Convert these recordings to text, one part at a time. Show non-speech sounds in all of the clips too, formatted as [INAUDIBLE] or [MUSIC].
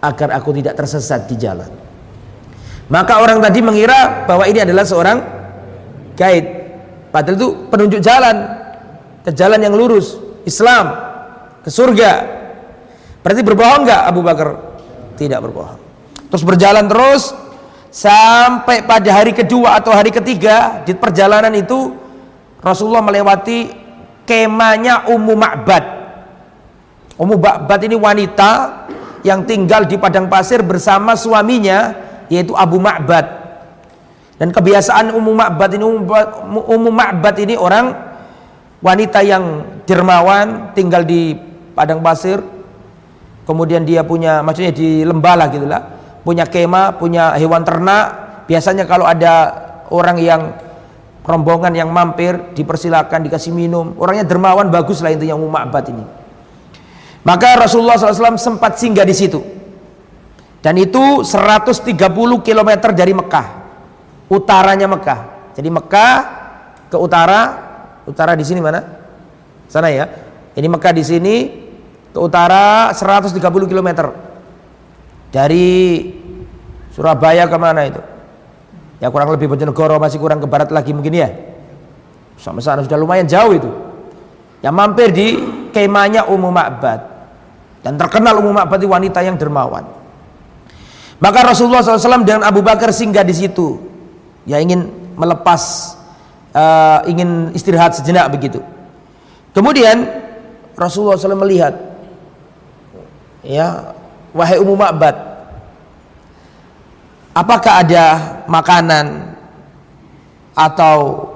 agar aku tidak tersesat di jalan. Maka orang tadi mengira bahwa ini adalah seorang guide. Padahal itu penunjuk jalan ke jalan yang lurus, Islam, ke surga. Berarti berbohong nggak Abu Bakar? Tidak berbohong. Terus berjalan terus sampai pada hari kedua atau hari ketiga di perjalanan itu Rasulullah melewati kemahnya Ummu Ma'bad. Ummu Ma'bad ini wanita yang tinggal di padang pasir bersama suaminya yaitu Abu Ma'bad. Dan kebiasaan Ummu Ma'bad ini Ummu Ma'bad ini orang wanita yang dermawan tinggal di padang pasir. Kemudian dia punya maksudnya di lembah lah gitulah punya kema punya hewan ternak. Biasanya kalau ada orang yang rombongan yang mampir dipersilakan dikasih minum. Orangnya dermawan bagus lah intinya Ummu Ma'bad ini maka Rasulullah SAW sempat singgah di situ. Dan itu 130 km dari Mekah. Utaranya Mekah. Jadi Mekah ke utara, utara di sini mana? Sana ya. Ini Mekah di sini ke utara 130 km. Dari Surabaya ke mana itu? Ya kurang lebih Bojonegoro masih kurang ke barat lagi mungkin ya. Sama sana sudah lumayan jauh itu. Yang mampir di kemahnya Ummu Ma'bad dan terkenal Ummu Ma'bad wanita yang dermawan. Maka Rasulullah SAW dengan Abu Bakar singgah di situ, ya ingin melepas, uh, ingin istirahat sejenak begitu. Kemudian Rasulullah SAW melihat, ya wahai Ummu Ma'bad, apakah ada makanan atau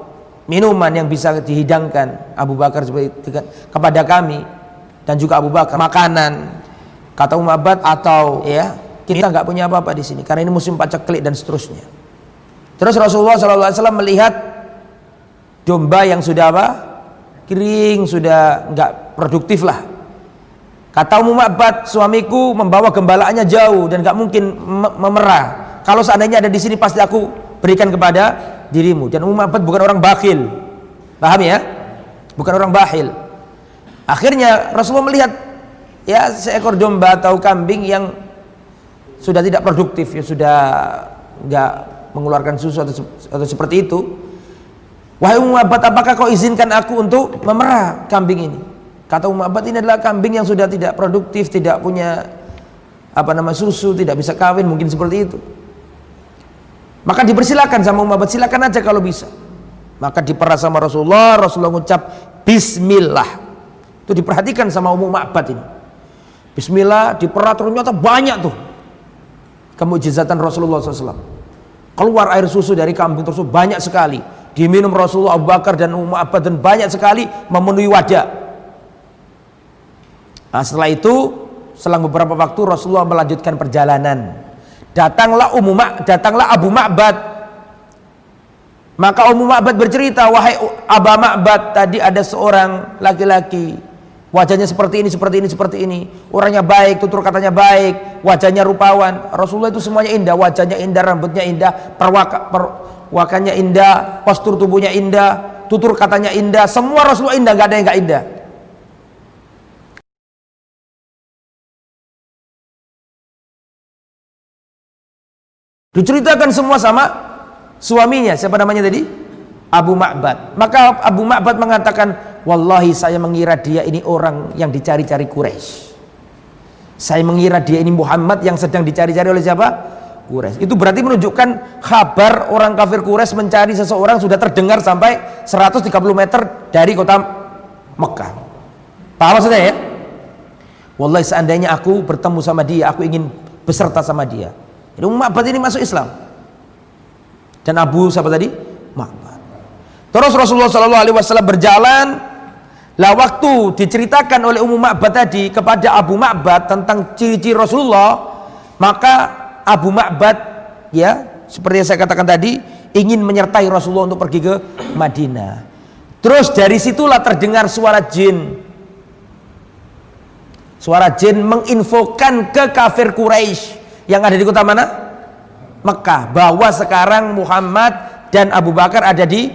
minuman yang bisa dihidangkan Abu Bakar kepada kami dan juga Abu Bakar. Makanan. Kata Umar Abad atau ya kita nggak punya apa-apa di sini karena ini musim paceklik dan seterusnya. Terus Rasulullah SAW melihat domba yang sudah apa? Kering sudah nggak produktif lah. Kata Umar Abad suamiku membawa gembalaannya jauh dan nggak mungkin memerah. Kalau seandainya ada di sini pasti aku berikan kepada dirimu. Dan Umar bukan orang bakhil. Paham ya? Bukan orang bakhil akhirnya Rasulullah melihat ya seekor domba atau kambing yang sudah tidak produktif ya sudah nggak mengeluarkan susu atau, atau seperti itu wahai Umar apakah kau izinkan aku untuk memerah kambing ini kata Umar ini adalah kambing yang sudah tidak produktif tidak punya apa nama susu tidak bisa kawin mungkin seperti itu maka dipersilakan sama Umar silakan aja kalau bisa. Maka diperah sama Rasulullah, Rasulullah mengucap Bismillah. Itu diperhatikan sama umum Ma'bad ini. Bismillah diperah ternyata banyak tuh kemujizatan Rasulullah SAW. Keluar air susu dari kambing tersebut banyak sekali. Diminum Rasulullah Abu Bakar dan Ummu Abbas dan banyak sekali memenuhi wajah. Nah, setelah itu selang beberapa waktu Rasulullah melanjutkan perjalanan Datanglah Ummu datanglah Abu Ma'bad. Maka Ummu Ma'bad bercerita, "Wahai Abu Ma'bad, tadi ada seorang laki-laki wajahnya seperti ini, seperti ini, seperti ini. Orangnya baik, tutur katanya baik, wajahnya rupawan. Rasulullah itu semuanya indah, wajahnya indah, rambutnya indah, perwaka, perwakannya indah, postur tubuhnya indah, tutur katanya indah, semua Rasulullah indah, gak ada yang gak indah. Diceritakan semua sama suaminya. Siapa namanya tadi? Abu Ma'bad. Maka Abu Ma'bad mengatakan, "Wallahi saya mengira dia ini orang yang dicari-cari Quraisy. Saya mengira dia ini Muhammad yang sedang dicari-cari oleh siapa? Quraisy. Itu berarti menunjukkan kabar orang kafir Quraisy mencari seseorang sudah terdengar sampai 130 meter dari kota Mekah. Paham maksudnya ya? Wallahi seandainya aku bertemu sama dia, aku ingin beserta sama dia. Jadi Ma'bad ini masuk Islam. Dan Abu siapa tadi? Ma'bad. Terus Rasulullah Shallallahu Alaihi Wasallam berjalan. Lah waktu diceritakan oleh Ummu Ma'bad tadi kepada Abu Ma'bad tentang ciri-ciri Rasulullah, maka Abu Ma'bad ya seperti yang saya katakan tadi ingin menyertai Rasulullah untuk pergi ke Madinah. Terus dari situlah terdengar suara jin. Suara jin menginfokan ke kafir Quraisy yang ada di kota mana? Mekah. Bahwa sekarang Muhammad dan Abu Bakar ada di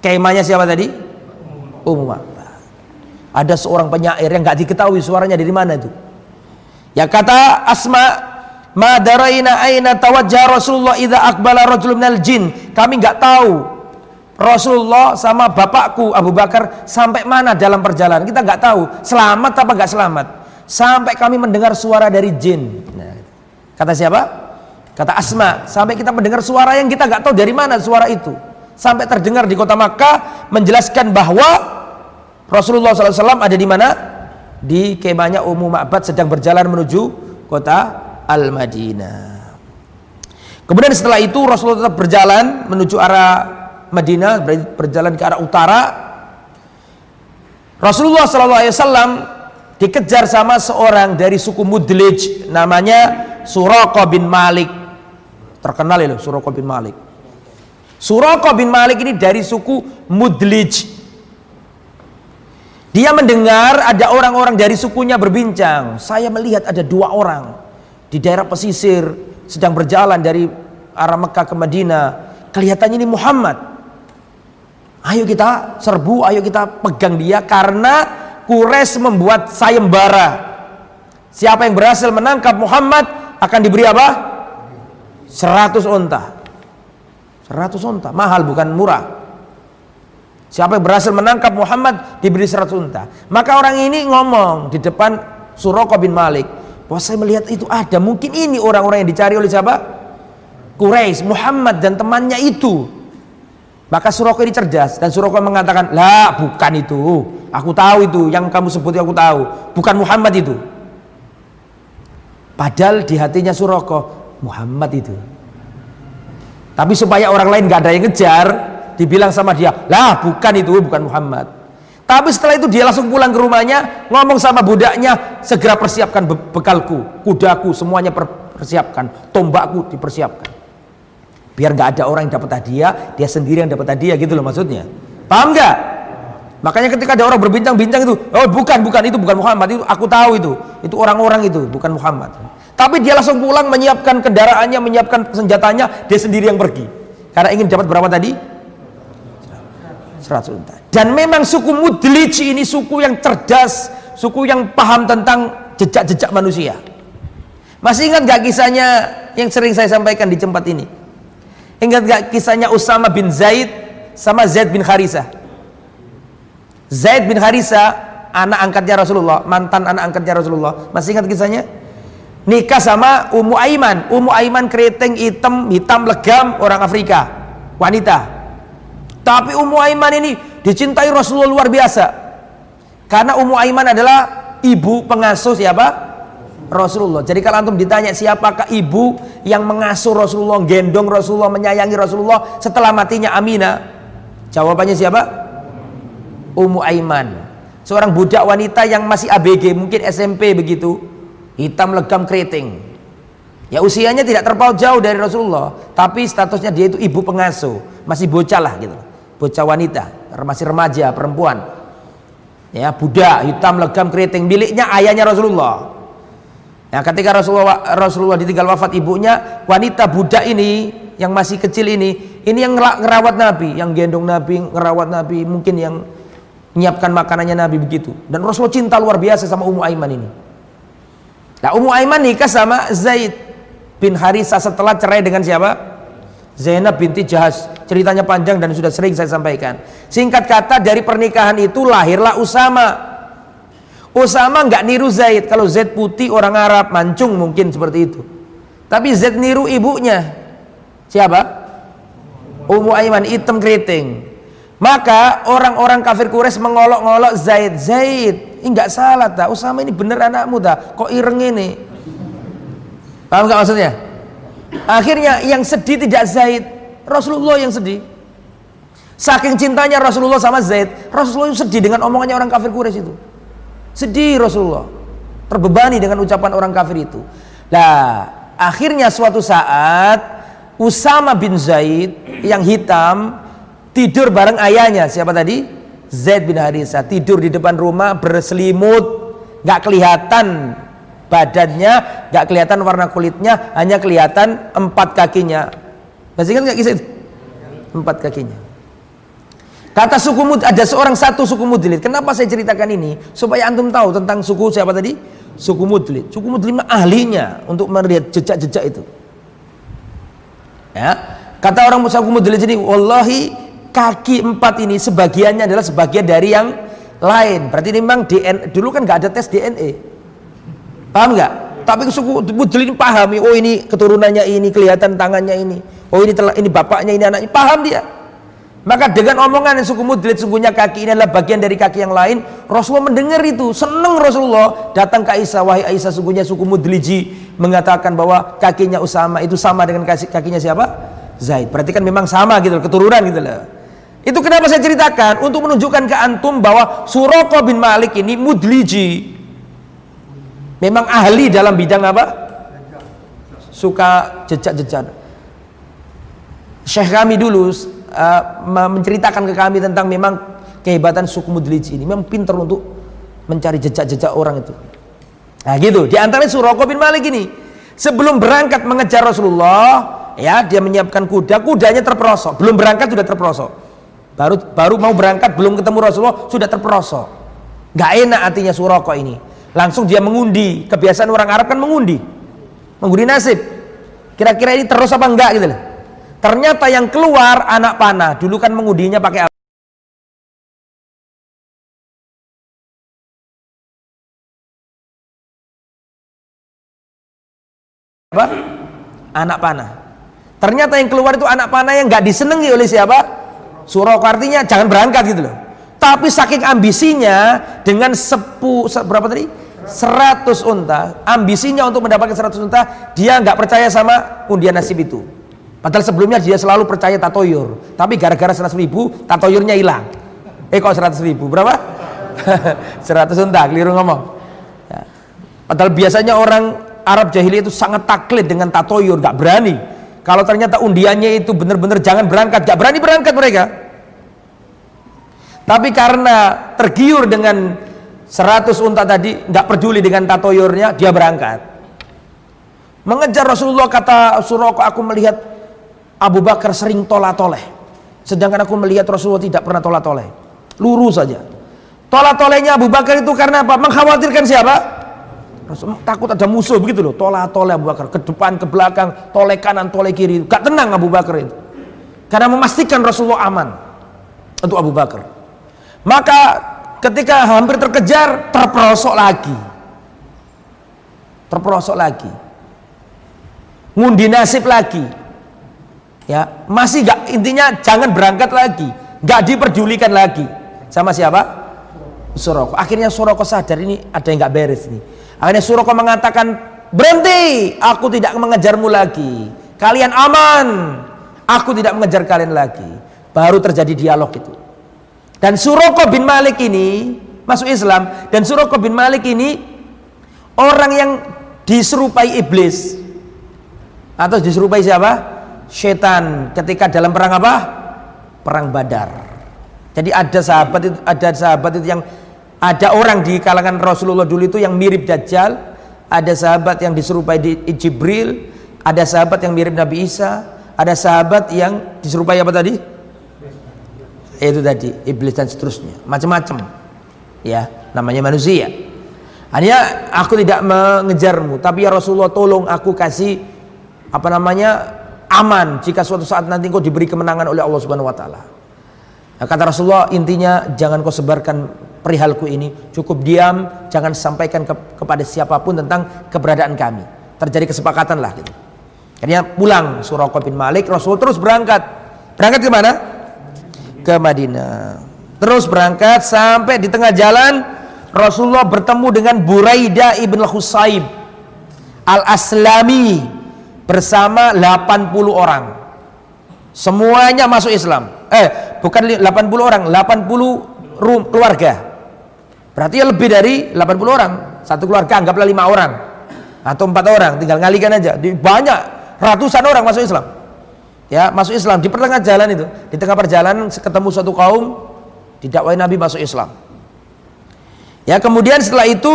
kemahnya siapa tadi? Ummu Ada seorang penyair yang nggak diketahui suaranya dari mana itu. Ya kata Asma, "Ma daraina aina tawajjah Rasulullah idza aqbala rajulun minal jin." Kami nggak tahu Rasulullah sama bapakku Abu Bakar sampai mana dalam perjalanan. Kita nggak tahu selamat apa nggak selamat. Sampai kami mendengar suara dari jin. Nah, kata siapa? Kata Asma. Sampai kita mendengar suara yang kita nggak tahu dari mana suara itu. Sampai terdengar di kota Makkah menjelaskan bahwa Rasulullah SAW ada di mana? di kemahnya Ummu Ma'bad sedang berjalan menuju kota Al-Madinah. Kemudian setelah itu Rasulullah tetap berjalan menuju arah Madinah, berjalan ke arah utara. Rasulullah SAW dikejar sama seorang dari suku Mudlij namanya Suraka bin Malik. Terkenal ya Suraka bin Malik. Suraka bin Malik ini dari suku Mudlij. Dia mendengar ada orang-orang dari sukunya berbincang. Saya melihat ada dua orang di daerah pesisir sedang berjalan dari arah Mekah ke Madinah. Kelihatannya ini Muhammad. Ayo kita serbu, ayo kita pegang dia karena Quraisy membuat sayembara. Siapa yang berhasil menangkap Muhammad akan diberi apa? 100 onta. 100 onta, mahal bukan murah. Siapa yang berhasil menangkap Muhammad diberi seratus unta. Maka orang ini ngomong di depan Suroko bin Malik. Bahwa saya melihat itu ada. Mungkin ini orang-orang yang dicari oleh siapa? Quraisy, Muhammad dan temannya itu. Maka Suroko ini cerdas dan Suroko mengatakan, lah bukan itu. Aku tahu itu yang kamu sebut aku tahu. Bukan Muhammad itu. Padahal di hatinya Suroko Muhammad itu. Tapi supaya orang lain gak ada yang ngejar, dibilang sama dia lah bukan itu bukan Muhammad. Tapi setelah itu dia langsung pulang ke rumahnya ngomong sama budaknya segera persiapkan be bekalku kudaku semuanya persiapkan tombakku dipersiapkan. Biar nggak ada orang yang dapat hadiah dia sendiri yang dapat hadiah gitu loh maksudnya. Paham nggak? Makanya ketika ada orang berbincang-bincang itu oh bukan bukan itu bukan Muhammad itu aku tahu itu itu orang-orang itu bukan Muhammad tapi dia langsung pulang menyiapkan kendaraannya menyiapkan senjatanya dia sendiri yang pergi karena ingin dapat berapa tadi 100 unta. Dan memang suku Mudlij ini suku yang cerdas, suku yang paham tentang jejak-jejak manusia. Masih ingat gak kisahnya yang sering saya sampaikan di tempat ini? Ingat gak kisahnya Usama bin Zaid sama Zaid bin Harisa? Zaid bin Harisa anak angkatnya Rasulullah, mantan anak angkatnya Rasulullah. Masih ingat kisahnya? Nikah sama Ummu Aiman. Ummu Aiman keriting hitam, hitam legam orang Afrika. Wanita. Tapi Ummu Aiman ini dicintai Rasulullah luar biasa. Karena Ummu Aiman adalah ibu pengasuh siapa? Rasulullah. Jadi kalau antum ditanya siapakah ibu yang mengasuh Rasulullah, gendong Rasulullah, menyayangi Rasulullah setelah matinya Aminah? Jawabannya siapa? Ummu Aiman. Seorang budak wanita yang masih ABG, mungkin SMP begitu. Hitam legam keriting. Ya usianya tidak terpaut jauh dari Rasulullah, tapi statusnya dia itu ibu pengasuh, masih bocah lah gitu bocah wanita, masih remaja, perempuan. Ya, budak hitam legam keriting miliknya ayahnya Rasulullah. Ya, ketika Rasulullah Rasulullah ditinggal wafat ibunya, wanita budak ini yang masih kecil ini, ini yang ngerawat Nabi, yang gendong Nabi, ngerawat Nabi, mungkin yang menyiapkan makanannya Nabi begitu. Dan Rasulullah cinta luar biasa sama Ummu Aiman ini. Nah, Ummu Aiman nikah sama Zaid bin Harithah setelah cerai dengan siapa? Zainab binti Jahas ceritanya panjang dan sudah sering saya sampaikan. Singkat kata dari pernikahan itu lahirlah Usama. Usama nggak niru Zaid. Kalau Zaid putih orang Arab mancung mungkin seperti itu. Tapi Zaid niru ibunya. Siapa? Ummu Aiman hitam keriting maka orang-orang kafir Quraisy mengolok-ngolok Zaid Zaid ini nggak salah tak Usama ini bener anakmu tak kok ireng ini paham nggak maksudnya Akhirnya yang sedih tidak Zaid, Rasulullah yang sedih. Saking cintanya Rasulullah sama Zaid, Rasulullah itu sedih dengan omongannya orang kafir Quraisy itu. Sedih Rasulullah, terbebani dengan ucapan orang kafir itu. Nah, akhirnya suatu saat Usama bin Zaid yang hitam tidur bareng ayahnya. Siapa tadi? Zaid bin Harisa tidur di depan rumah berselimut, nggak kelihatan badannya nggak kelihatan warna kulitnya hanya kelihatan empat kakinya masih ingat nggak kisah itu empat kakinya Kata suku Mud ada seorang satu suku Mudlid. Kenapa saya ceritakan ini? Supaya antum tahu tentang suku siapa tadi? Suku Mudlid. Suku Mudlid ahlinya untuk melihat jejak-jejak itu. Ya. Kata orang suku Mudlid ini, wallahi kaki empat ini sebagiannya adalah sebagian dari yang lain. Berarti ini memang DNA, dulu kan nggak ada tes DNA. Paham nggak? Tapi suku Mudlid ini pahami, oh ini keturunannya ini, kelihatan tangannya ini. Oh ini telah, ini bapaknya, ini anaknya. Paham dia. Maka dengan omongan yang suku mudlit sungguhnya kaki ini adalah bagian dari kaki yang lain. Rasulullah mendengar itu, senang Rasulullah datang ke Aisyah, wahai Aisyah sungguhnya suku mudliji mengatakan bahwa kakinya Usama itu sama dengan kakinya siapa? Zaid. Berarti kan memang sama gitu, keturunan gitu loh. Itu kenapa saya ceritakan? Untuk menunjukkan ke antum bahwa Suroko bin Malik ini mudliji. Memang ahli dalam bidang apa? Suka jejak-jejak. Syekh kami dulu uh, menceritakan ke kami tentang memang kehebatan suku Mudlij ini. Memang pintar untuk mencari jejak-jejak orang itu. Nah gitu. Di antaranya Suroko bin Malik ini sebelum berangkat mengejar Rasulullah ya dia menyiapkan kuda. Kudanya terperosok. Belum berangkat sudah terperosok baru baru mau berangkat belum ketemu Rasulullah sudah terperosok nggak enak artinya Suroko ini langsung dia mengundi kebiasaan orang Arab kan mengundi mengundi nasib kira-kira ini terus apa enggak gitu loh Ternyata yang keluar anak panah. Dulu kan mengudinya pakai? Apa? Anak panah. Ternyata yang keluar itu anak panah yang nggak disenangi oleh siapa? Suroko artinya jangan berangkat gitu loh. Tapi saking ambisinya dengan sepu berapa tadi? 100 unta, ambisinya untuk mendapatkan 100 unta, dia nggak percaya sama undian nasib itu. Padahal sebelumnya dia selalu percaya tatoyur. Tapi gara-gara 100 ribu, tatoyurnya hilang. Eh kok 100 ribu? Berapa? [LAUGHS] 100 unta, keliru ngomong. Ya. Padahal biasanya orang Arab jahiliyah itu sangat taklid dengan tatoyur, gak berani. Kalau ternyata undiannya itu benar-benar jangan berangkat, gak berani berangkat mereka. Tapi karena tergiur dengan 100 unta tadi, gak peduli dengan tatoyurnya, dia berangkat. Mengejar Rasulullah kata Suroko, aku melihat Abu Bakar sering tola-toleh. Sedangkan aku melihat Rasulullah tidak pernah tola-toleh. Lurus saja. Tola-tolehnya Abu Bakar itu karena apa? Mengkhawatirkan siapa? Rasul, takut ada musuh begitu loh. Tola-toleh Abu Bakar. Ke depan, ke belakang, toleh kanan, toleh kiri. Gak tenang Abu Bakar itu. Karena memastikan Rasulullah aman. Untuk Abu Bakar. Maka ketika hampir terkejar, terperosok lagi. Terperosok lagi. Ngundi nasib lagi ya masih gak intinya jangan berangkat lagi gak diperdulikan lagi sama siapa Suroko akhirnya Suroko sadar ini ada yang gak beres ini akhirnya Suroko mengatakan berhenti aku tidak mengejarmu lagi. Kalian aman aku tidak mengejar kalian lagi. Baru terjadi dialog itu. Dan Suroko bin Malik ini masuk Islam dan Suroko bin Malik ini orang yang diserupai iblis. Atau diserupai siapa? Setan. Ketika dalam perang apa? Perang Badar. Jadi ada sahabat itu ada sahabat itu yang ada orang di kalangan Rasulullah dulu itu yang mirip Dajjal, ada sahabat yang diserupai di Jibril, ada sahabat yang mirip Nabi Isa, ada sahabat yang diserupai apa tadi? Itu tadi iblis dan seterusnya, macam-macam. Ya, namanya manusia. Hanya aku tidak mengejarmu, tapi ya Rasulullah tolong aku kasih apa namanya aman jika suatu saat nanti kau diberi kemenangan oleh Allah Subhanahu wa taala. Nah, kata Rasulullah intinya jangan kau sebarkan perihalku ini, cukup diam, jangan sampaikan ke, kepada siapa pun tentang keberadaan kami. Terjadi kesepakatan lah gitu. Akhirnya pulang Suraqah bin Malik, Rasul terus berangkat. Berangkat ke mana? Ke Madinah. Terus berangkat sampai di tengah jalan Rasulullah bertemu dengan Buraidah ibn Husayb Al-Aslami bersama 80 orang. Semuanya masuk Islam. Eh, bukan 80 orang, 80 rum, keluarga. Berarti ya lebih dari 80 orang. Satu keluarga anggaplah lima orang atau empat orang, tinggal ngalikan aja. Banyak ratusan orang masuk Islam. Ya, masuk Islam di pertengahan jalan itu. Di tengah perjalanan ketemu suatu kaum didakwai Nabi masuk Islam. Ya, kemudian setelah itu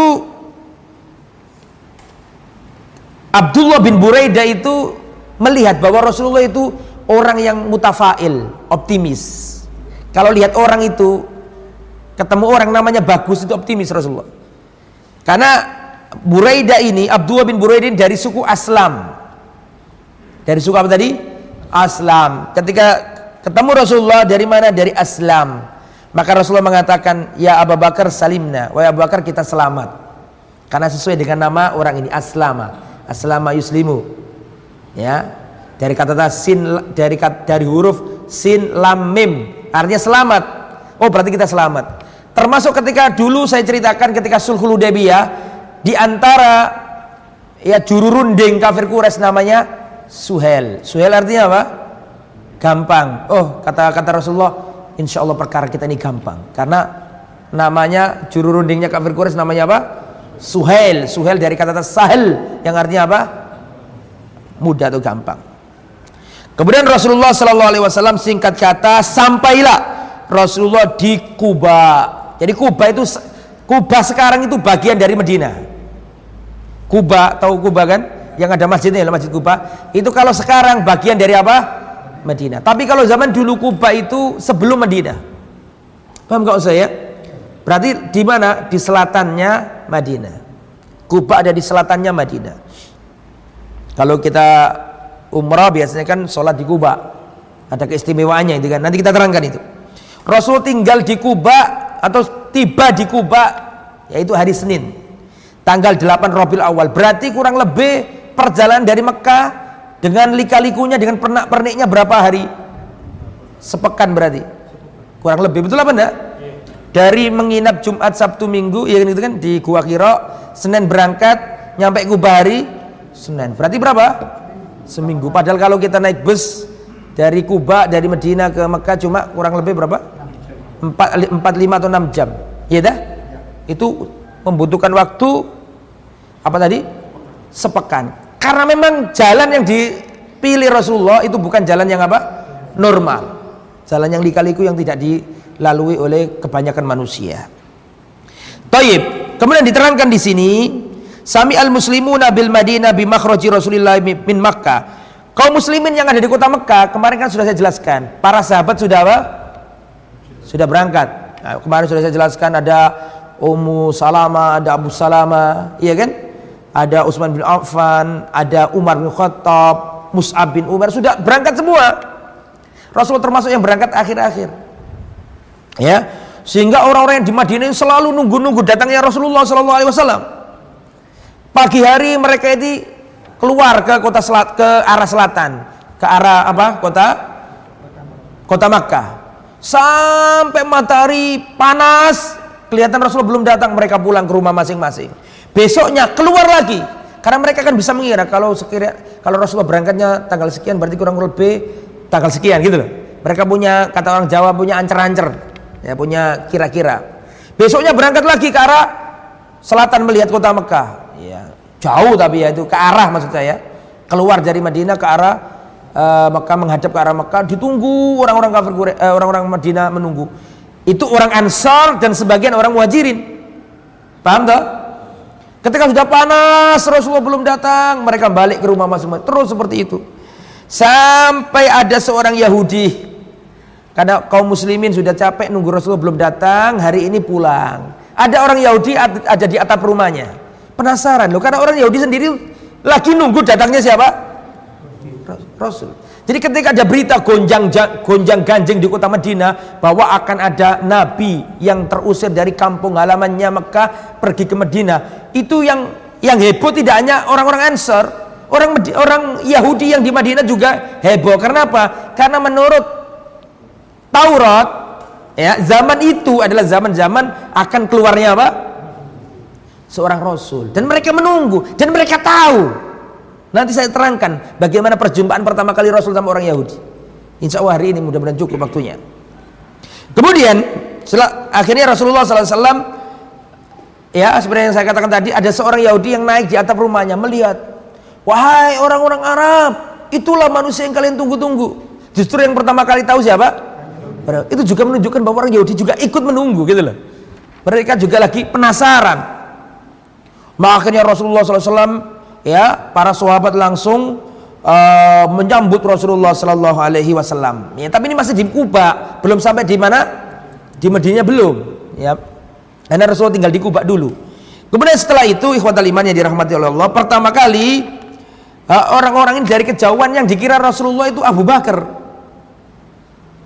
Abdullah bin Buraidah itu melihat bahwa Rasulullah itu orang yang mutafail, optimis. Kalau lihat orang itu ketemu orang namanya bagus itu optimis Rasulullah. Karena Buraida ini Abdullah bin Buraida dari suku Aslam. Dari suku apa tadi? Aslam. Ketika ketemu Rasulullah dari mana? Dari Aslam. Maka Rasulullah mengatakan, "Ya Abu Bakar salimna." Wahai Abu Bakar kita selamat. Karena sesuai dengan nama orang ini Aslama. Aslama yuslimu. Ya. Dari kata sin dari dari huruf sin lam mim artinya selamat. Oh, berarti kita selamat. Termasuk ketika dulu saya ceritakan ketika Sulhul Hudaybiyah di antara ya juru runding kafir Quraisy namanya Suhel. Suhel artinya apa? Gampang. Oh, kata kata Rasulullah, insya Allah perkara kita ini gampang. Karena namanya juru rundingnya kafir Quraisy namanya apa? Suhel. Suhel dari kata kata sahel yang artinya apa? Mudah atau gampang. Kemudian Rasulullah Shallallahu Alaihi Wasallam singkat kata sampailah Rasulullah di Kuba. Jadi Kuba itu Kuba sekarang itu bagian dari Medina. Kuba tahu Kuba kan? Yang ada masjidnya Masjid Kuba. Itu kalau sekarang bagian dari apa? Medina. Tapi kalau zaman dulu Kuba itu sebelum Medina. Paham gak saya? Berarti di mana? Di selatannya Madinah. Kuba ada di selatannya Madinah. Kalau kita umrah biasanya kan sholat di Kuba ada keistimewaannya itu kan nanti kita terangkan itu Rasul tinggal di Kuba atau tiba di Kuba yaitu hari Senin tanggal 8 Rabiul Awal. Berarti kurang lebih perjalanan dari Mekah dengan lika-likunya dengan pernak-perniknya berapa hari? Sepekan berarti. Kurang lebih. Betul apa enggak? Dari menginap Jumat Sabtu Minggu ya kan itu kan? Di Gua Kiro Senin berangkat nyampe Kuba hari Senin. Berarti berapa? Seminggu. Padahal kalau kita naik bus dari Kuba dari Medina ke Mekah cuma kurang lebih berapa? 4, 4 5 atau 6 jam. Iya dah? Itu membutuhkan waktu apa tadi? Sepekan. Karena memang jalan yang dipilih Rasulullah itu bukan jalan yang apa? Normal. Jalan yang likaliku yang tidak dilalui oleh kebanyakan manusia. Taib. Kemudian diterangkan di sini Sami al muslimuna bil Madinah bi makhraji Rasulillah min Makkah. Kaum muslimin yang ada di kota Mekah, kemarin kan sudah saya jelaskan. Para sahabat sudah apa? Sudah berangkat. Nah, kemarin sudah saya jelaskan ada Ummu Salama, ada Abu Salama, iya kan? Ada Utsman bin Affan, ada Umar bin Khattab, Mus'ab bin Umar sudah berangkat semua. Rasul termasuk yang berangkat akhir-akhir. Ya, sehingga orang-orang yang di Madinah selalu nunggu-nunggu datangnya Rasulullah Sallallahu Alaihi Wasallam. Pagi hari mereka ini keluar ke kota selat ke arah selatan, ke arah apa? Kota Kota Makkah. Sampai matahari panas, kelihatan Rasulullah belum datang, mereka pulang ke rumah masing-masing. Besoknya keluar lagi. Karena mereka kan bisa mengira kalau sekira kalau Rasulullah berangkatnya tanggal sekian berarti kurang lebih tanggal sekian gitu loh. Mereka punya kata orang Jawa punya ancer-ancer. Ya punya kira-kira. Besoknya berangkat lagi ke arah selatan melihat kota Mekah jauh tapi ya itu ke arah maksud saya keluar dari Madinah ke arah uh, Mekah menghadap ke arah Mekah ditunggu orang-orang kafir uh, orang-orang Madinah menunggu. Itu orang Ansar dan sebagian orang Muhajirin. Paham tak? ketika sudah panas Rasulullah belum datang mereka balik ke rumah masing-masing. Terus seperti itu. Sampai ada seorang Yahudi. Karena kaum muslimin sudah capek nunggu Rasulullah belum datang hari ini pulang. Ada orang Yahudi ada di atap rumahnya. Penasaran loh, karena orang Yahudi sendiri lagi nunggu datangnya siapa? Rasul. Jadi ketika ada berita gonjang gonjang ganjing di kota Madinah bahwa akan ada nabi yang terusir dari kampung halamannya Mekah pergi ke Madinah, itu yang yang heboh tidak hanya orang-orang Ansar, orang orang Yahudi yang di Madinah juga heboh. Karena apa? Karena menurut Taurat ya, zaman itu adalah zaman-zaman akan keluarnya apa? seorang rasul dan mereka menunggu dan mereka tahu nanti saya terangkan bagaimana perjumpaan pertama kali rasul sama orang Yahudi. Insya Allah hari ini mudah-mudahan cukup waktunya. Kemudian setelah akhirnya Rasulullah SAW ya seperti yang saya katakan tadi ada seorang Yahudi yang naik di atap rumahnya melihat wahai orang-orang Arab itulah manusia yang kalian tunggu-tunggu. Justru yang pertama kali tahu siapa? Itu juga menunjukkan bahwa orang Yahudi juga ikut menunggu gitu loh. Mereka juga lagi penasaran. Makanya Rasulullah SAW ya para sahabat langsung uh, menyambut Rasulullah Sallallahu Alaihi Wasallam. Ya, tapi ini masih di Kuba, belum sampai di mana? Di Medina belum. Ya, karena Rasulullah tinggal di Kuba dulu. Kemudian setelah itu ikhwatal iman yang dirahmati oleh Allah, pertama kali uh, orang-orang ini dari kejauhan yang dikira Rasulullah itu Abu Bakar.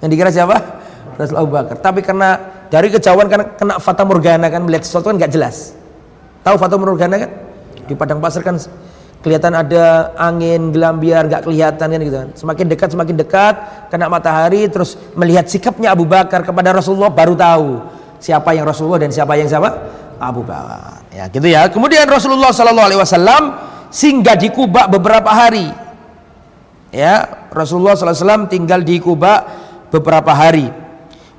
Yang dikira siapa? [LAUGHS] Rasulullah Abu Bakar. Tapi karena dari kejauhan karena kena fata morgana kan melihat sesuatu kan nggak jelas. Tahu fata morgana kan? Di padang pasir kan kelihatan ada angin gelambiar nggak kelihatan kan gitu kan. Semakin dekat semakin dekat kena matahari terus melihat sikapnya Abu Bakar kepada Rasulullah baru tahu siapa yang Rasulullah dan siapa yang siapa Abu Bakar. Ya gitu ya. Kemudian Rasulullah Shallallahu Alaihi Wasallam singgah di Kuba beberapa hari. Ya Rasulullah SAW tinggal di Kuba beberapa hari.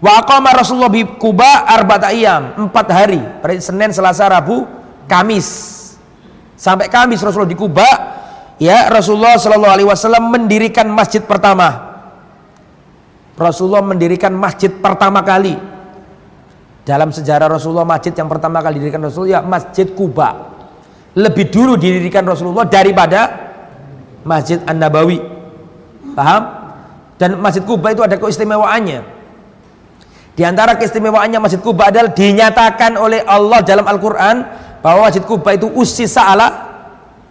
Wa Rasulullah di Kuba arba'ata ayam, empat hari. Senin, Selasa, Rabu, Kamis sampai Kamis Rasulullah di Kuba ya Rasulullah Shallallahu Alaihi Wasallam mendirikan masjid pertama. Rasulullah mendirikan masjid pertama kali. Dalam sejarah Rasulullah masjid yang pertama kali didirikan Rasulullah ya Masjid Kuba. Lebih dulu didirikan Rasulullah daripada Masjid An Nabawi paham? Dan Masjid Kuba itu ada keistimewaannya. Di antara keistimewaannya Masjid Kuba adalah dinyatakan oleh Allah dalam Al-Quran bahwa Masjid Kuba itu usisa ala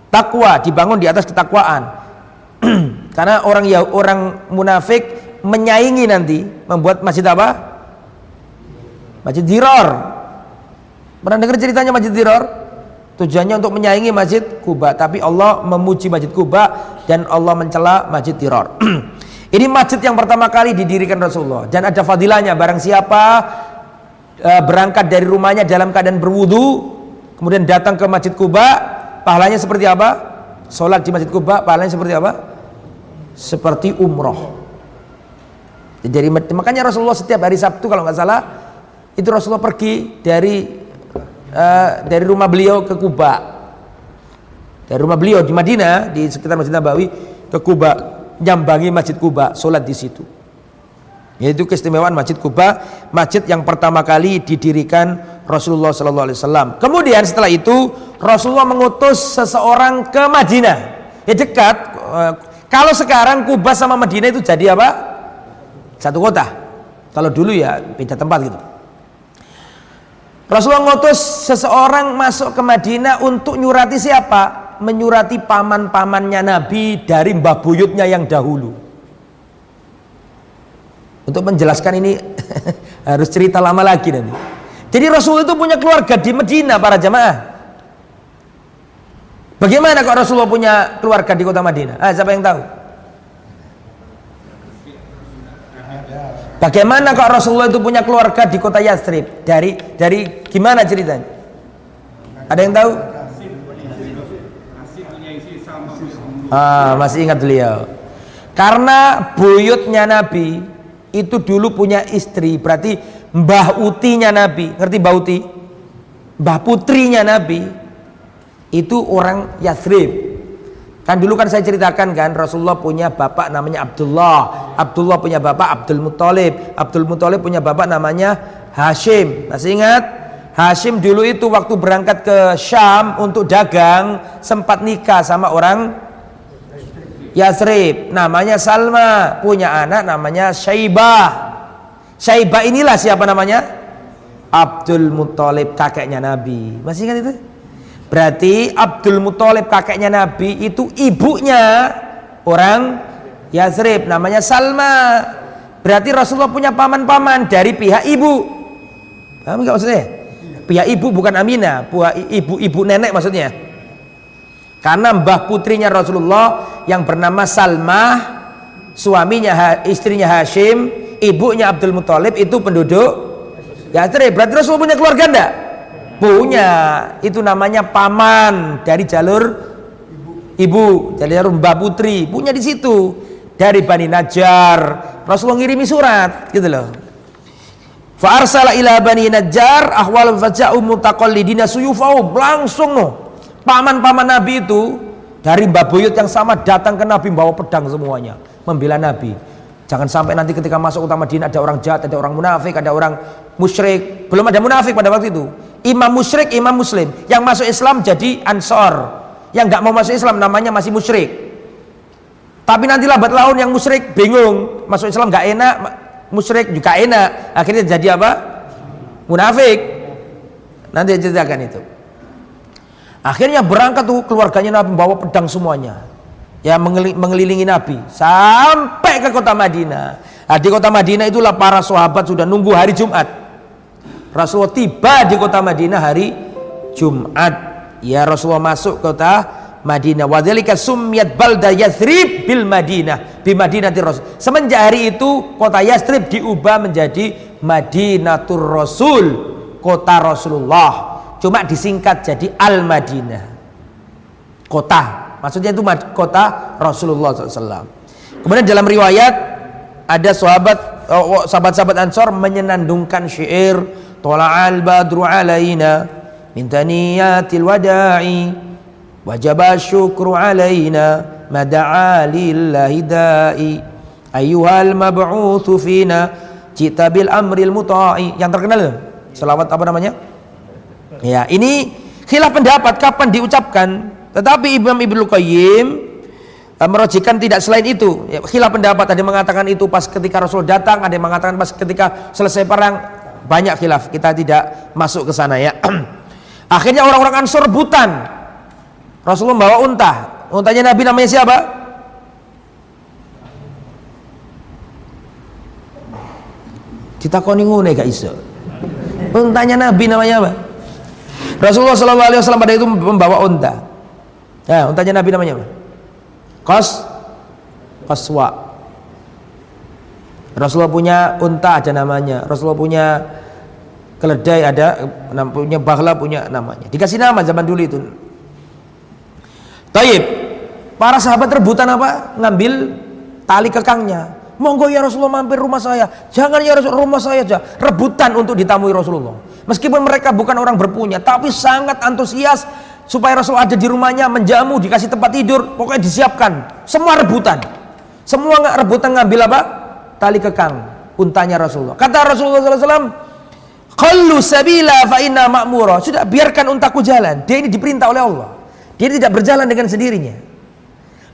takwa, dibangun di atas ketakwaan. [CLEARS THROAT] Karena orang ya orang munafik menyaingi nanti membuat masjid apa? Masjid Diror. Pernah dengar ceritanya Masjid Diror? Tujuannya untuk menyaingi Masjid Kuba, tapi Allah memuji Masjid Kuba dan Allah mencela Masjid Diror. [CLEARS THROAT] Ini masjid yang pertama kali didirikan Rasulullah dan ada fadilahnya barang siapa uh, berangkat dari rumahnya dalam keadaan berwudu kemudian datang ke Masjid Kuba, pahalanya seperti apa? Sholat di Masjid Kuba, pahalanya seperti apa? Seperti umroh. Jadi makanya Rasulullah setiap hari Sabtu kalau nggak salah itu Rasulullah pergi dari uh, dari rumah beliau ke Kuba. Dari rumah beliau di Madinah di sekitar Masjid Nabawi ke Kuba, nyambangi Masjid Kuba, sholat di situ. Yaitu keistimewaan Masjid Kuba, masjid yang pertama kali didirikan Rasulullah Sallallahu Alaihi Wasallam. Kemudian setelah itu Rasulullah mengutus seseorang ke Madinah. Ya dekat. Eh, kalau sekarang Kuba sama Madinah itu jadi apa? Satu kota. Kalau dulu ya beda tempat gitu. Rasulullah mengutus seseorang masuk ke Madinah untuk nyurati siapa? Menyurati paman-pamannya Nabi dari mbah buyutnya yang dahulu. Untuk menjelaskan ini [LAUGHS] harus cerita lama lagi nanti. Jadi Rasul itu punya keluarga di Medina para jamaah. Bagaimana kok Rasulullah punya keluarga di kota Madinah? Ah, siapa yang tahu? Bagaimana kok Rasulullah itu punya keluarga di kota Yastrib? Dari dari gimana ceritanya? Ada yang tahu? Ah, masih ingat beliau. Karena buyutnya Nabi itu dulu punya istri berarti mbah utinya Nabi. Ngerti mbah uti? Mbah putrinya Nabi. Itu orang Yathrib. Kan dulu kan saya ceritakan kan Rasulullah punya bapak namanya Abdullah. Abdullah punya bapak Abdul Muthalib. Abdul Muthalib punya bapak namanya Hashim. Masih ingat? Hashim dulu itu waktu berangkat ke Syam untuk dagang sempat nikah sama orang Yasrib namanya Salma. Punya anak namanya Syaibah Syaibah inilah siapa namanya? Abdul Muthalib kakeknya Nabi. Masih ingat itu? Berarti Abdul Muthalib kakeknya Nabi itu ibunya orang Yasrib namanya Salma. Berarti Rasulullah punya paman-paman dari pihak ibu. Paham nggak maksudnya? Pihak ibu bukan Aminah ibu-ibu nenek maksudnya. Karena mbah putrinya Rasulullah yang bernama Salmah, suaminya istrinya Hashim, ibunya Abdul Muthalib itu penduduk Yathrib. Berarti Rasul punya keluarga enggak? Punya. Itu namanya paman dari jalur ibu, dari jalur mbah putri. Punya di situ. Dari Bani Najjar. Rasulullah ngirimi surat gitu loh. Fa arsala ila Bani Najjar ahwal faja'u mutaqallidina suyufau langsung noh Paman-paman Nabi itu dari Mbak Buyut yang sama datang ke Nabi bawa pedang semuanya, membela Nabi. Jangan sampai nanti ketika masuk kota Madinah ada orang jahat, ada orang munafik, ada orang musyrik. Belum ada munafik pada waktu itu. Imam musyrik, imam muslim. Yang masuk Islam jadi ansor. Yang nggak mau masuk Islam namanya masih musyrik. Tapi nanti lambat laun yang musyrik bingung, masuk Islam nggak enak, musyrik juga enak. Akhirnya jadi apa? Munafik. Nanti ceritakan itu. Akhirnya berangkat tuh keluarganya Nabi bawa pedang semuanya. Ya mengelilingi Nabi sampai ke kota Madinah. Nah, di kota Madinah itulah para sahabat sudah nunggu hari Jumat. Rasulullah tiba di kota Madinah hari Jumat. Ya Rasulullah masuk kota Madinah. Wadzalika summiyat balda Yathrib bil Madinah. Bi Madinati Rasul. Semenjak hari itu kota Yathrib diubah menjadi Madinatur Rasul, kota Rasulullah. Cuma disingkat jadi Al Madinah. Kota. Maksudnya itu kota Rasulullah SAW. Kemudian dalam riwayat ada sahabat oh, sahabat-sahabat Ansor menyenandungkan syair Tola'al badru alaina min taniyatil wada'i wajaba syukru alaina mada'a da'i ayyuhal mab'uthu fina cita bil amril muta'i. Yang terkenal selawat apa namanya? Ya ini khilaf pendapat kapan diucapkan tetapi Imam Ibnu Qayyim uh, merojikan tidak selain itu ya, khilaf pendapat ada yang mengatakan itu pas ketika Rasul datang ada yang mengatakan pas ketika selesai perang banyak khilaf kita tidak masuk ke sana ya [CLEARS THROAT] akhirnya orang-orang Ansor rebutan Rasulullah bawa unta. Untanya Nabi namanya siapa? Ditakoni ngene gak iso. Untanya Nabi namanya apa? Rasulullah Wasallam pada itu membawa unta. Ya, untanya Nabi namanya apa? Kos, koswa. Rasulullah punya unta ada namanya. Rasulullah punya keledai ada, punya bahla punya namanya. Dikasih nama zaman dulu itu. Taib. Para sahabat rebutan apa? Ngambil tali kekangnya. Monggo ya Rasulullah mampir rumah saya. Jangan ya Rasulullah rumah saya aja. Rebutan untuk ditamui Rasulullah. Meskipun mereka bukan orang berpunya, tapi sangat antusias supaya Rasul ada di rumahnya, menjamu, dikasih tempat tidur, pokoknya disiapkan. Semua rebutan. Semua nggak rebutan ngambil apa? Tali kekang untanya Rasulullah. Kata Rasulullah SAW, Kallu sabila fa inna. Sudah biarkan untaku jalan. Dia ini diperintah oleh Allah. Dia tidak berjalan dengan sendirinya.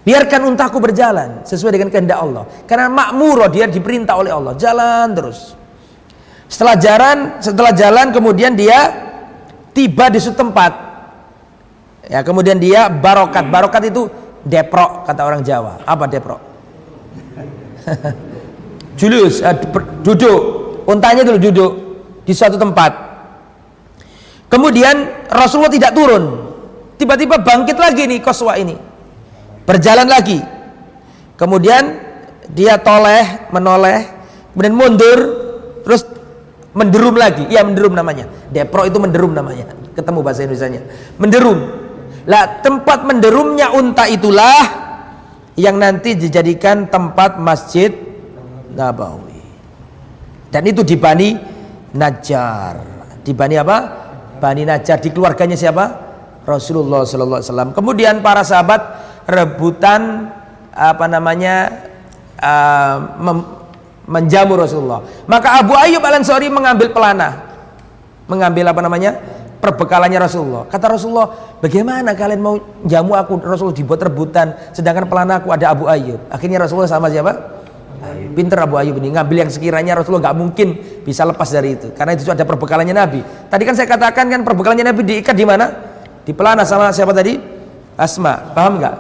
Biarkan untaku berjalan sesuai dengan kehendak Allah. Karena makmuro dia diperintah oleh Allah. Jalan terus. Setelah jalan, setelah jalan kemudian dia tiba di suatu tempat. Ya, kemudian dia barokat. Barokat itu deprok kata orang Jawa. Apa deprok? [LAUGHS] Julius, uh, duduk. Untanya dulu duduk di suatu tempat. Kemudian Rasulullah tidak turun. Tiba-tiba bangkit lagi nih koswa ini. Berjalan lagi. Kemudian dia toleh, menoleh, kemudian mundur, terus menderum lagi. Iya menderum namanya. Depro itu menderum namanya. Ketemu bahasa Indonesia-nya. Menderum. Lah tempat menderumnya unta itulah yang nanti dijadikan tempat masjid Nabawi. Dan itu di Bani Najjar. Di Bani apa? Bani Najjar di keluarganya siapa? Rasulullah sallallahu alaihi wasallam. Kemudian para sahabat rebutan apa namanya uh, menjamu Rasulullah. Maka Abu Ayyub Al-Ansari mengambil pelana. Mengambil apa namanya? Perbekalannya Rasulullah. Kata Rasulullah, "Bagaimana kalian mau jamu aku?" Rasulullah dibuat rebutan, sedangkan pelana aku ada Abu Ayyub. Akhirnya Rasulullah sama siapa? Pinter Abu Ayyub ini ngambil yang sekiranya Rasulullah nggak mungkin bisa lepas dari itu karena itu ada perbekalannya Nabi. Tadi kan saya katakan kan perbekalannya Nabi diikat di mana? di pelana sama siapa tadi Asma paham nggak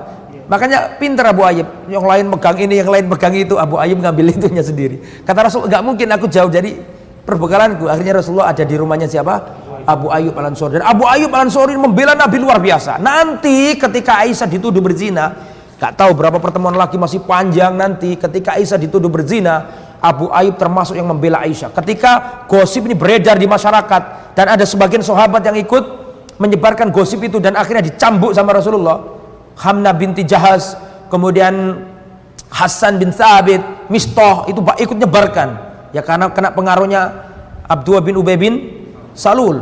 makanya pinter Abu Ayyub yang lain megang ini yang lain megang itu Abu Ayyub ngambil itunya sendiri kata Rasul nggak mungkin aku jauh dari perbekalanku. Akhirnya Rasulullah ada di rumahnya siapa? Abu Ayyub Al Ansori dan Abu Ayyub Al Ansori membela Nabi luar biasa. Nanti ketika Aisyah dituduh berzina Gak tahu berapa pertemuan lagi masih panjang nanti ketika Aisyah dituduh berzina Abu Ayyub termasuk yang membela Aisyah. Ketika gosip ini beredar di masyarakat dan ada sebagian sahabat yang ikut menyebarkan gosip itu dan akhirnya dicambuk sama Rasulullah. Hamna binti Jahaz kemudian Hasan bin Thabit Mistoh itu ikut nyebarkan ya karena kena pengaruhnya Abdullah bin Ubay bin Salul.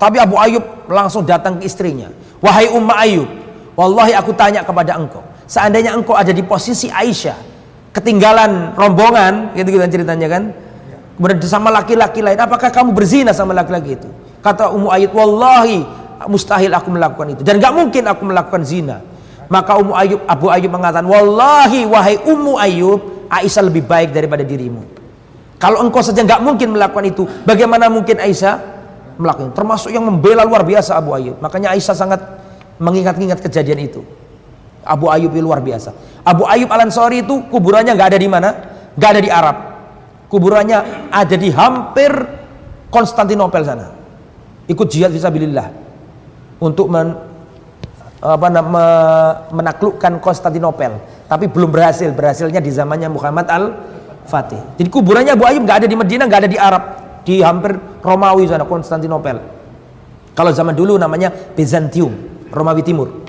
Tapi Abu Ayub langsung datang ke istrinya. Wahai Umma Ayub wallahi aku tanya kepada engkau seandainya engkau ada di posisi Aisyah ketinggalan rombongan gitu gitu ceritanya kan. Kemudian sama laki-laki lain apakah kamu berzina sama laki-laki itu? Kata Ummu Ayub wallahi mustahil aku melakukan itu dan gak mungkin aku melakukan zina. Maka Ummu Ayub Abu Ayub mengatakan, "Wallahi wahai Ummu Ayub, Aisyah lebih baik daripada dirimu." Kalau engkau saja nggak mungkin melakukan itu, bagaimana mungkin Aisyah melakukan? Termasuk yang membela luar biasa Abu Ayub. Makanya Aisyah sangat mengingat-ingat kejadian itu. Abu Ayub itu luar biasa. Abu Ayub Al Ansori itu kuburannya nggak ada di mana? Nggak ada di Arab. Kuburannya ada di hampir Konstantinopel sana. Ikut jihad visabilillah untuk men, apa, me, menaklukkan Konstantinopel. Tapi belum berhasil. Berhasilnya di zamannya Muhammad Al Fatih. Jadi kuburannya Abu Ayub nggak ada di Medina, nggak ada di Arab, di hampir Romawi sana, Konstantinopel. Kalau zaman dulu namanya Bizantium, Romawi Timur.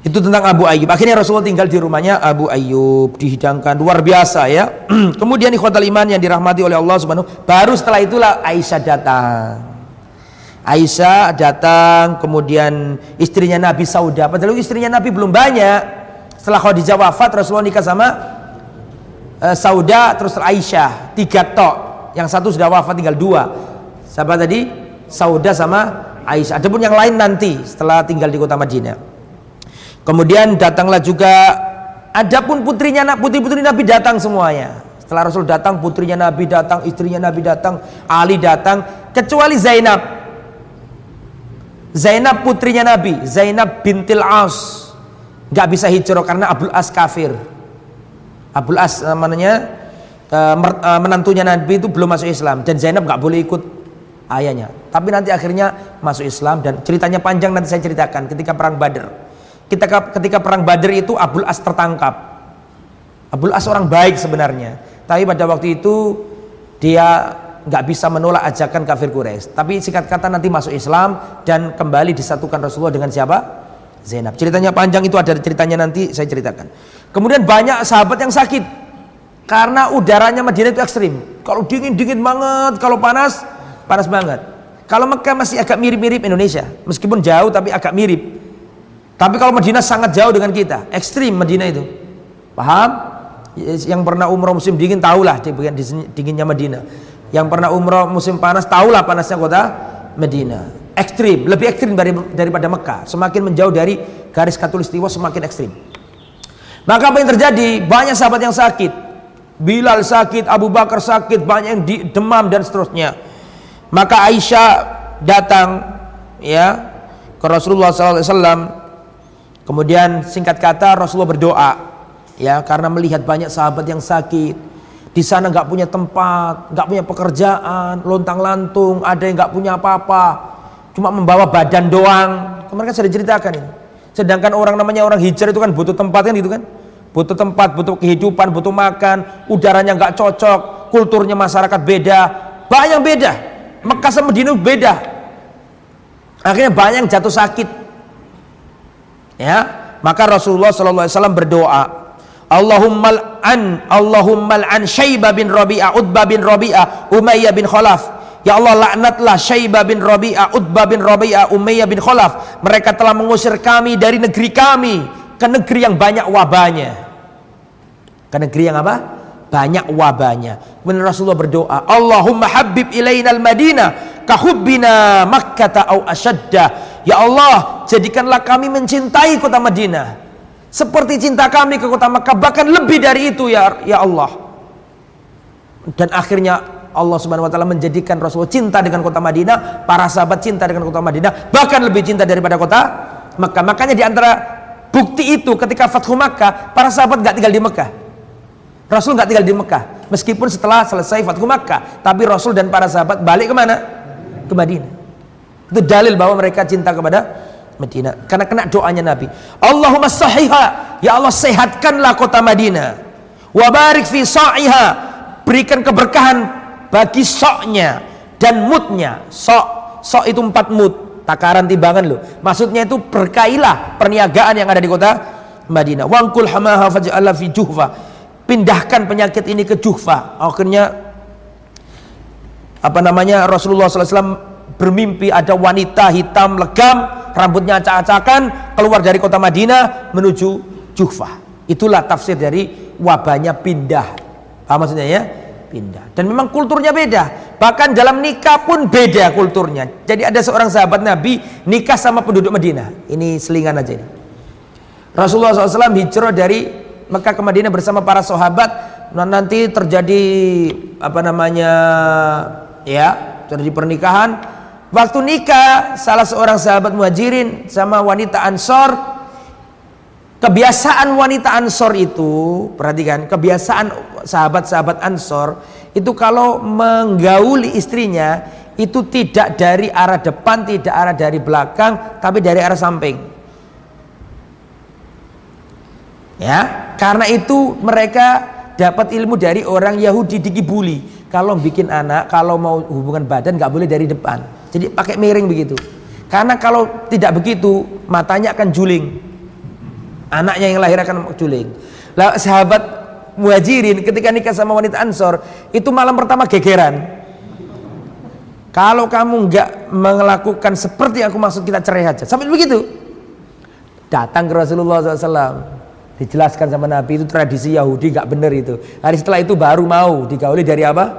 Itu tentang Abu Ayyub. Akhirnya Rasulullah tinggal di rumahnya Abu Ayyub, dihidangkan luar biasa ya. [CLEARS THROAT] Kemudian ikhwatal iman yang dirahmati oleh Allah Subhanahu baru setelah itulah Aisyah datang. Aisyah datang, kemudian istrinya Nabi Sauda. Padahal istrinya Nabi belum banyak. Setelah Khadijah wafat, Rasulullah nikah sama uh, Sauda terus Aisyah, tiga tok. Yang satu sudah wafat tinggal dua. Siapa tadi? Sauda sama Aisyah. Adapun yang lain nanti setelah tinggal di kota Madinah. Kemudian datanglah juga adapun putrinya anak putri-putri Nabi datang semuanya. Setelah Rasul datang, putrinya Nabi datang, istrinya Nabi datang, Ali datang, kecuali Zainab. Zainab putrinya Nabi, Zainab bintil As. Gak bisa hijrah karena Abdul As kafir. Abdul As namanya eh, eh, menantunya Nabi itu belum masuk Islam dan Zainab gak boleh ikut ayahnya. Tapi nanti akhirnya masuk Islam dan ceritanya panjang nanti saya ceritakan ketika perang Badar. Ketika, ketika perang Badr itu Abdul As tertangkap. Abdul As orang baik sebenarnya, tapi pada waktu itu dia nggak bisa menolak ajakan kafir Quraisy. Tapi singkat kata nanti masuk Islam dan kembali disatukan Rasulullah dengan siapa? Zainab. Ceritanya panjang itu ada ceritanya nanti saya ceritakan. Kemudian banyak sahabat yang sakit karena udaranya Madinah itu ekstrim. Kalau dingin dingin banget, kalau panas panas banget. Kalau Mekah masih agak mirip-mirip Indonesia, meskipun jauh tapi agak mirip. Tapi kalau Madinah sangat jauh dengan kita, ekstrim Madinah itu. Paham? Yang pernah umroh musim dingin tahulah di bagian dinginnya Madinah. Yang pernah umroh musim panas tahulah panasnya kota Madinah. Ekstrim, lebih ekstrim dari, daripada Mekah. Semakin menjauh dari garis katulistiwa semakin ekstrim. Maka apa yang terjadi? Banyak sahabat yang sakit. Bilal sakit, Abu Bakar sakit, banyak yang demam dan seterusnya. Maka Aisyah datang ya ke Rasulullah SAW Kemudian singkat kata Rasulullah berdoa ya karena melihat banyak sahabat yang sakit di sana nggak punya tempat, nggak punya pekerjaan, lontang lantung, ada yang nggak punya apa-apa, cuma membawa badan doang. Kemarin kan sudah ceritakan ini. Sedangkan orang namanya orang hijrah itu kan butuh tempat kan gitu kan, butuh tempat, butuh kehidupan, butuh makan, udaranya nggak cocok, kulturnya masyarakat beda, banyak beda. Mekah sama Madinah beda. Akhirnya banyak jatuh sakit ya maka Rasulullah wasallam berdoa Allahumma an Allahumma an Syaibah bin Rabi'ah Utbah bin Rabi'ah Umayyah bin Khalaf Ya Allah laknatlah Syaibah bin Rabi'ah Utbah bin Rabi'ah Umayyah bin Khalaf. Mereka telah mengusir kami dari negeri kami ke negeri yang banyak wabahnya. Ke negeri yang apa? banyak wabahnya. Kemudian Rasulullah berdoa Allahumma habib ilainal madinah kahubbina makkata au asyadda Ya Allah, jadikanlah kami mencintai kota Madinah. Seperti cinta kami ke kota Makkah bahkan lebih dari itu ya ya Allah. Dan akhirnya Allah Subhanahu wa taala menjadikan Rasulullah cinta dengan kota Madinah, para sahabat cinta dengan kota Madinah, bahkan lebih cinta daripada kota Makkah. Makanya di antara bukti itu ketika Fathu Makkah, para sahabat gak tinggal di Makkah. Rasul gak tinggal di Makkah, meskipun setelah selesai Fathu Makkah, tapi Rasul dan para sahabat balik ke mana? Ke Madinah. Itu dalil bahwa mereka cinta kepada Madinah. Karena kena doanya Nabi. Allahumma sahiha. Ya Allah sehatkanlah kota Madinah. Wa barik fi sa'iha. Berikan keberkahan bagi soknya dan mutnya. Sok, sok itu empat mut. Takaran timbangan loh. Maksudnya itu berkailah perniagaan yang ada di kota Madinah. Wangkul hamaha faj'allah fi juhfa. Pindahkan penyakit ini ke Juhfa. Akhirnya apa namanya Rasulullah SAW bermimpi ada wanita hitam legam, rambutnya acak-acakan, keluar dari kota Madinah menuju Juhfah. Itulah tafsir dari wabahnya pindah. Apa maksudnya ya? Pindah. Dan memang kulturnya beda. Bahkan dalam nikah pun beda kulturnya. Jadi ada seorang sahabat Nabi nikah sama penduduk Madinah. Ini selingan aja ini. Rasulullah SAW hijrah dari Mekah ke Madinah bersama para sahabat nanti terjadi apa namanya ya terjadi pernikahan waktu nikah salah seorang sahabat muhajirin sama wanita ansor kebiasaan wanita ansor itu perhatikan kebiasaan sahabat-sahabat ansor itu kalau menggauli istrinya itu tidak dari arah depan tidak arah dari belakang tapi dari arah samping ya karena itu mereka dapat ilmu dari orang Yahudi dikibuli. Kalau bikin anak, kalau mau hubungan badan nggak boleh dari depan. Jadi pakai miring begitu. Karena kalau tidak begitu, matanya akan juling. Anaknya yang lahir akan juling. Lah sahabat muhajirin ketika nikah sama wanita ansor itu malam pertama gegeran. Kalau kamu nggak melakukan seperti yang aku maksud kita cerai aja. Sampai begitu. Datang ke Rasulullah SAW dijelaskan sama Nabi itu tradisi Yahudi nggak benar itu hari setelah itu baru mau digauli dari apa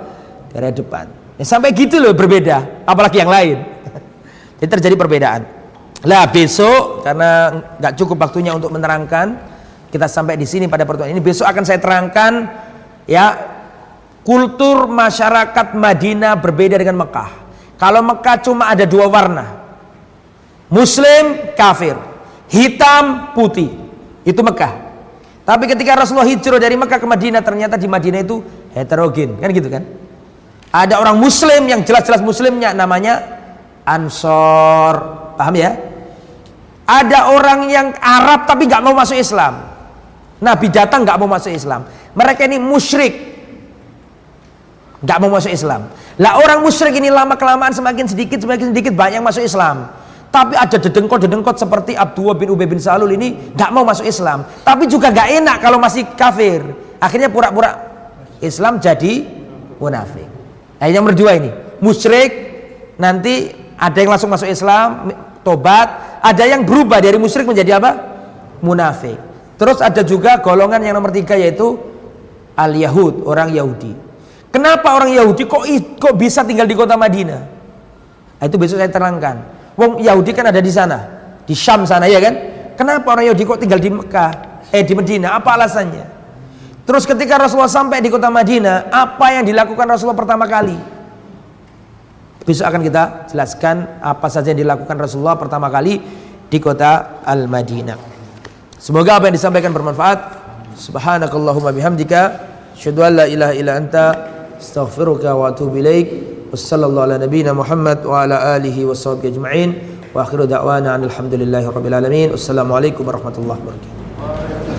dari depan ya, sampai gitu loh berbeda apalagi yang lain [LAUGHS] jadi terjadi perbedaan lah besok karena nggak cukup waktunya untuk menerangkan kita sampai di sini pada pertemuan ini besok akan saya terangkan ya kultur masyarakat Madinah berbeda dengan Mekah kalau Mekah cuma ada dua warna Muslim kafir hitam putih itu Mekah tapi ketika Rasulullah hijrah dari Mekah ke Madinah ternyata di Madinah itu heterogen, kan gitu kan? Ada orang muslim yang jelas-jelas muslimnya namanya Ansor. Paham ya? Ada orang yang Arab tapi nggak mau masuk Islam. Nabi datang nggak mau masuk Islam. Mereka ini musyrik. nggak mau masuk Islam. Lah orang musyrik ini lama kelamaan semakin sedikit semakin sedikit banyak masuk Islam. Tapi ada dedengkot-dedengkot seperti Abdullah bin Ubay bin Salul ini nggak mau masuk Islam. Tapi juga nggak enak kalau masih kafir. Akhirnya pura-pura Islam jadi munafik. Nah yang berdua ini musyrik nanti ada yang langsung masuk Islam tobat, ada yang berubah dari musyrik menjadi apa? Munafik. Terus ada juga golongan yang nomor tiga yaitu al Yahud orang Yahudi. Kenapa orang Yahudi kok kok bisa tinggal di kota Madinah? Nah, itu besok saya terangkan. Wong Yahudi kan ada di sana, di Syam sana ya kan? Kenapa orang Yahudi kok tinggal di Mekah, eh di Medina? Apa alasannya? Terus ketika Rasulullah sampai di kota Madinah, apa yang dilakukan Rasulullah pertama kali? Besok akan kita jelaskan apa saja yang dilakukan Rasulullah pertama kali di kota Al-Madinah. Semoga apa yang disampaikan bermanfaat. Subhanakallahumma bihamdika, syadu an la ilaha illa anta, astaghfiruka wa atubu ilaik. Wassallallahu ala nabiyyina Muhammad wa ala alihi wa sahbihi ajma'in. Wa akhiru da'wana alhamdulillahi rabbil alamin. Wassalamualaikum warahmatullahi wabarakatuh.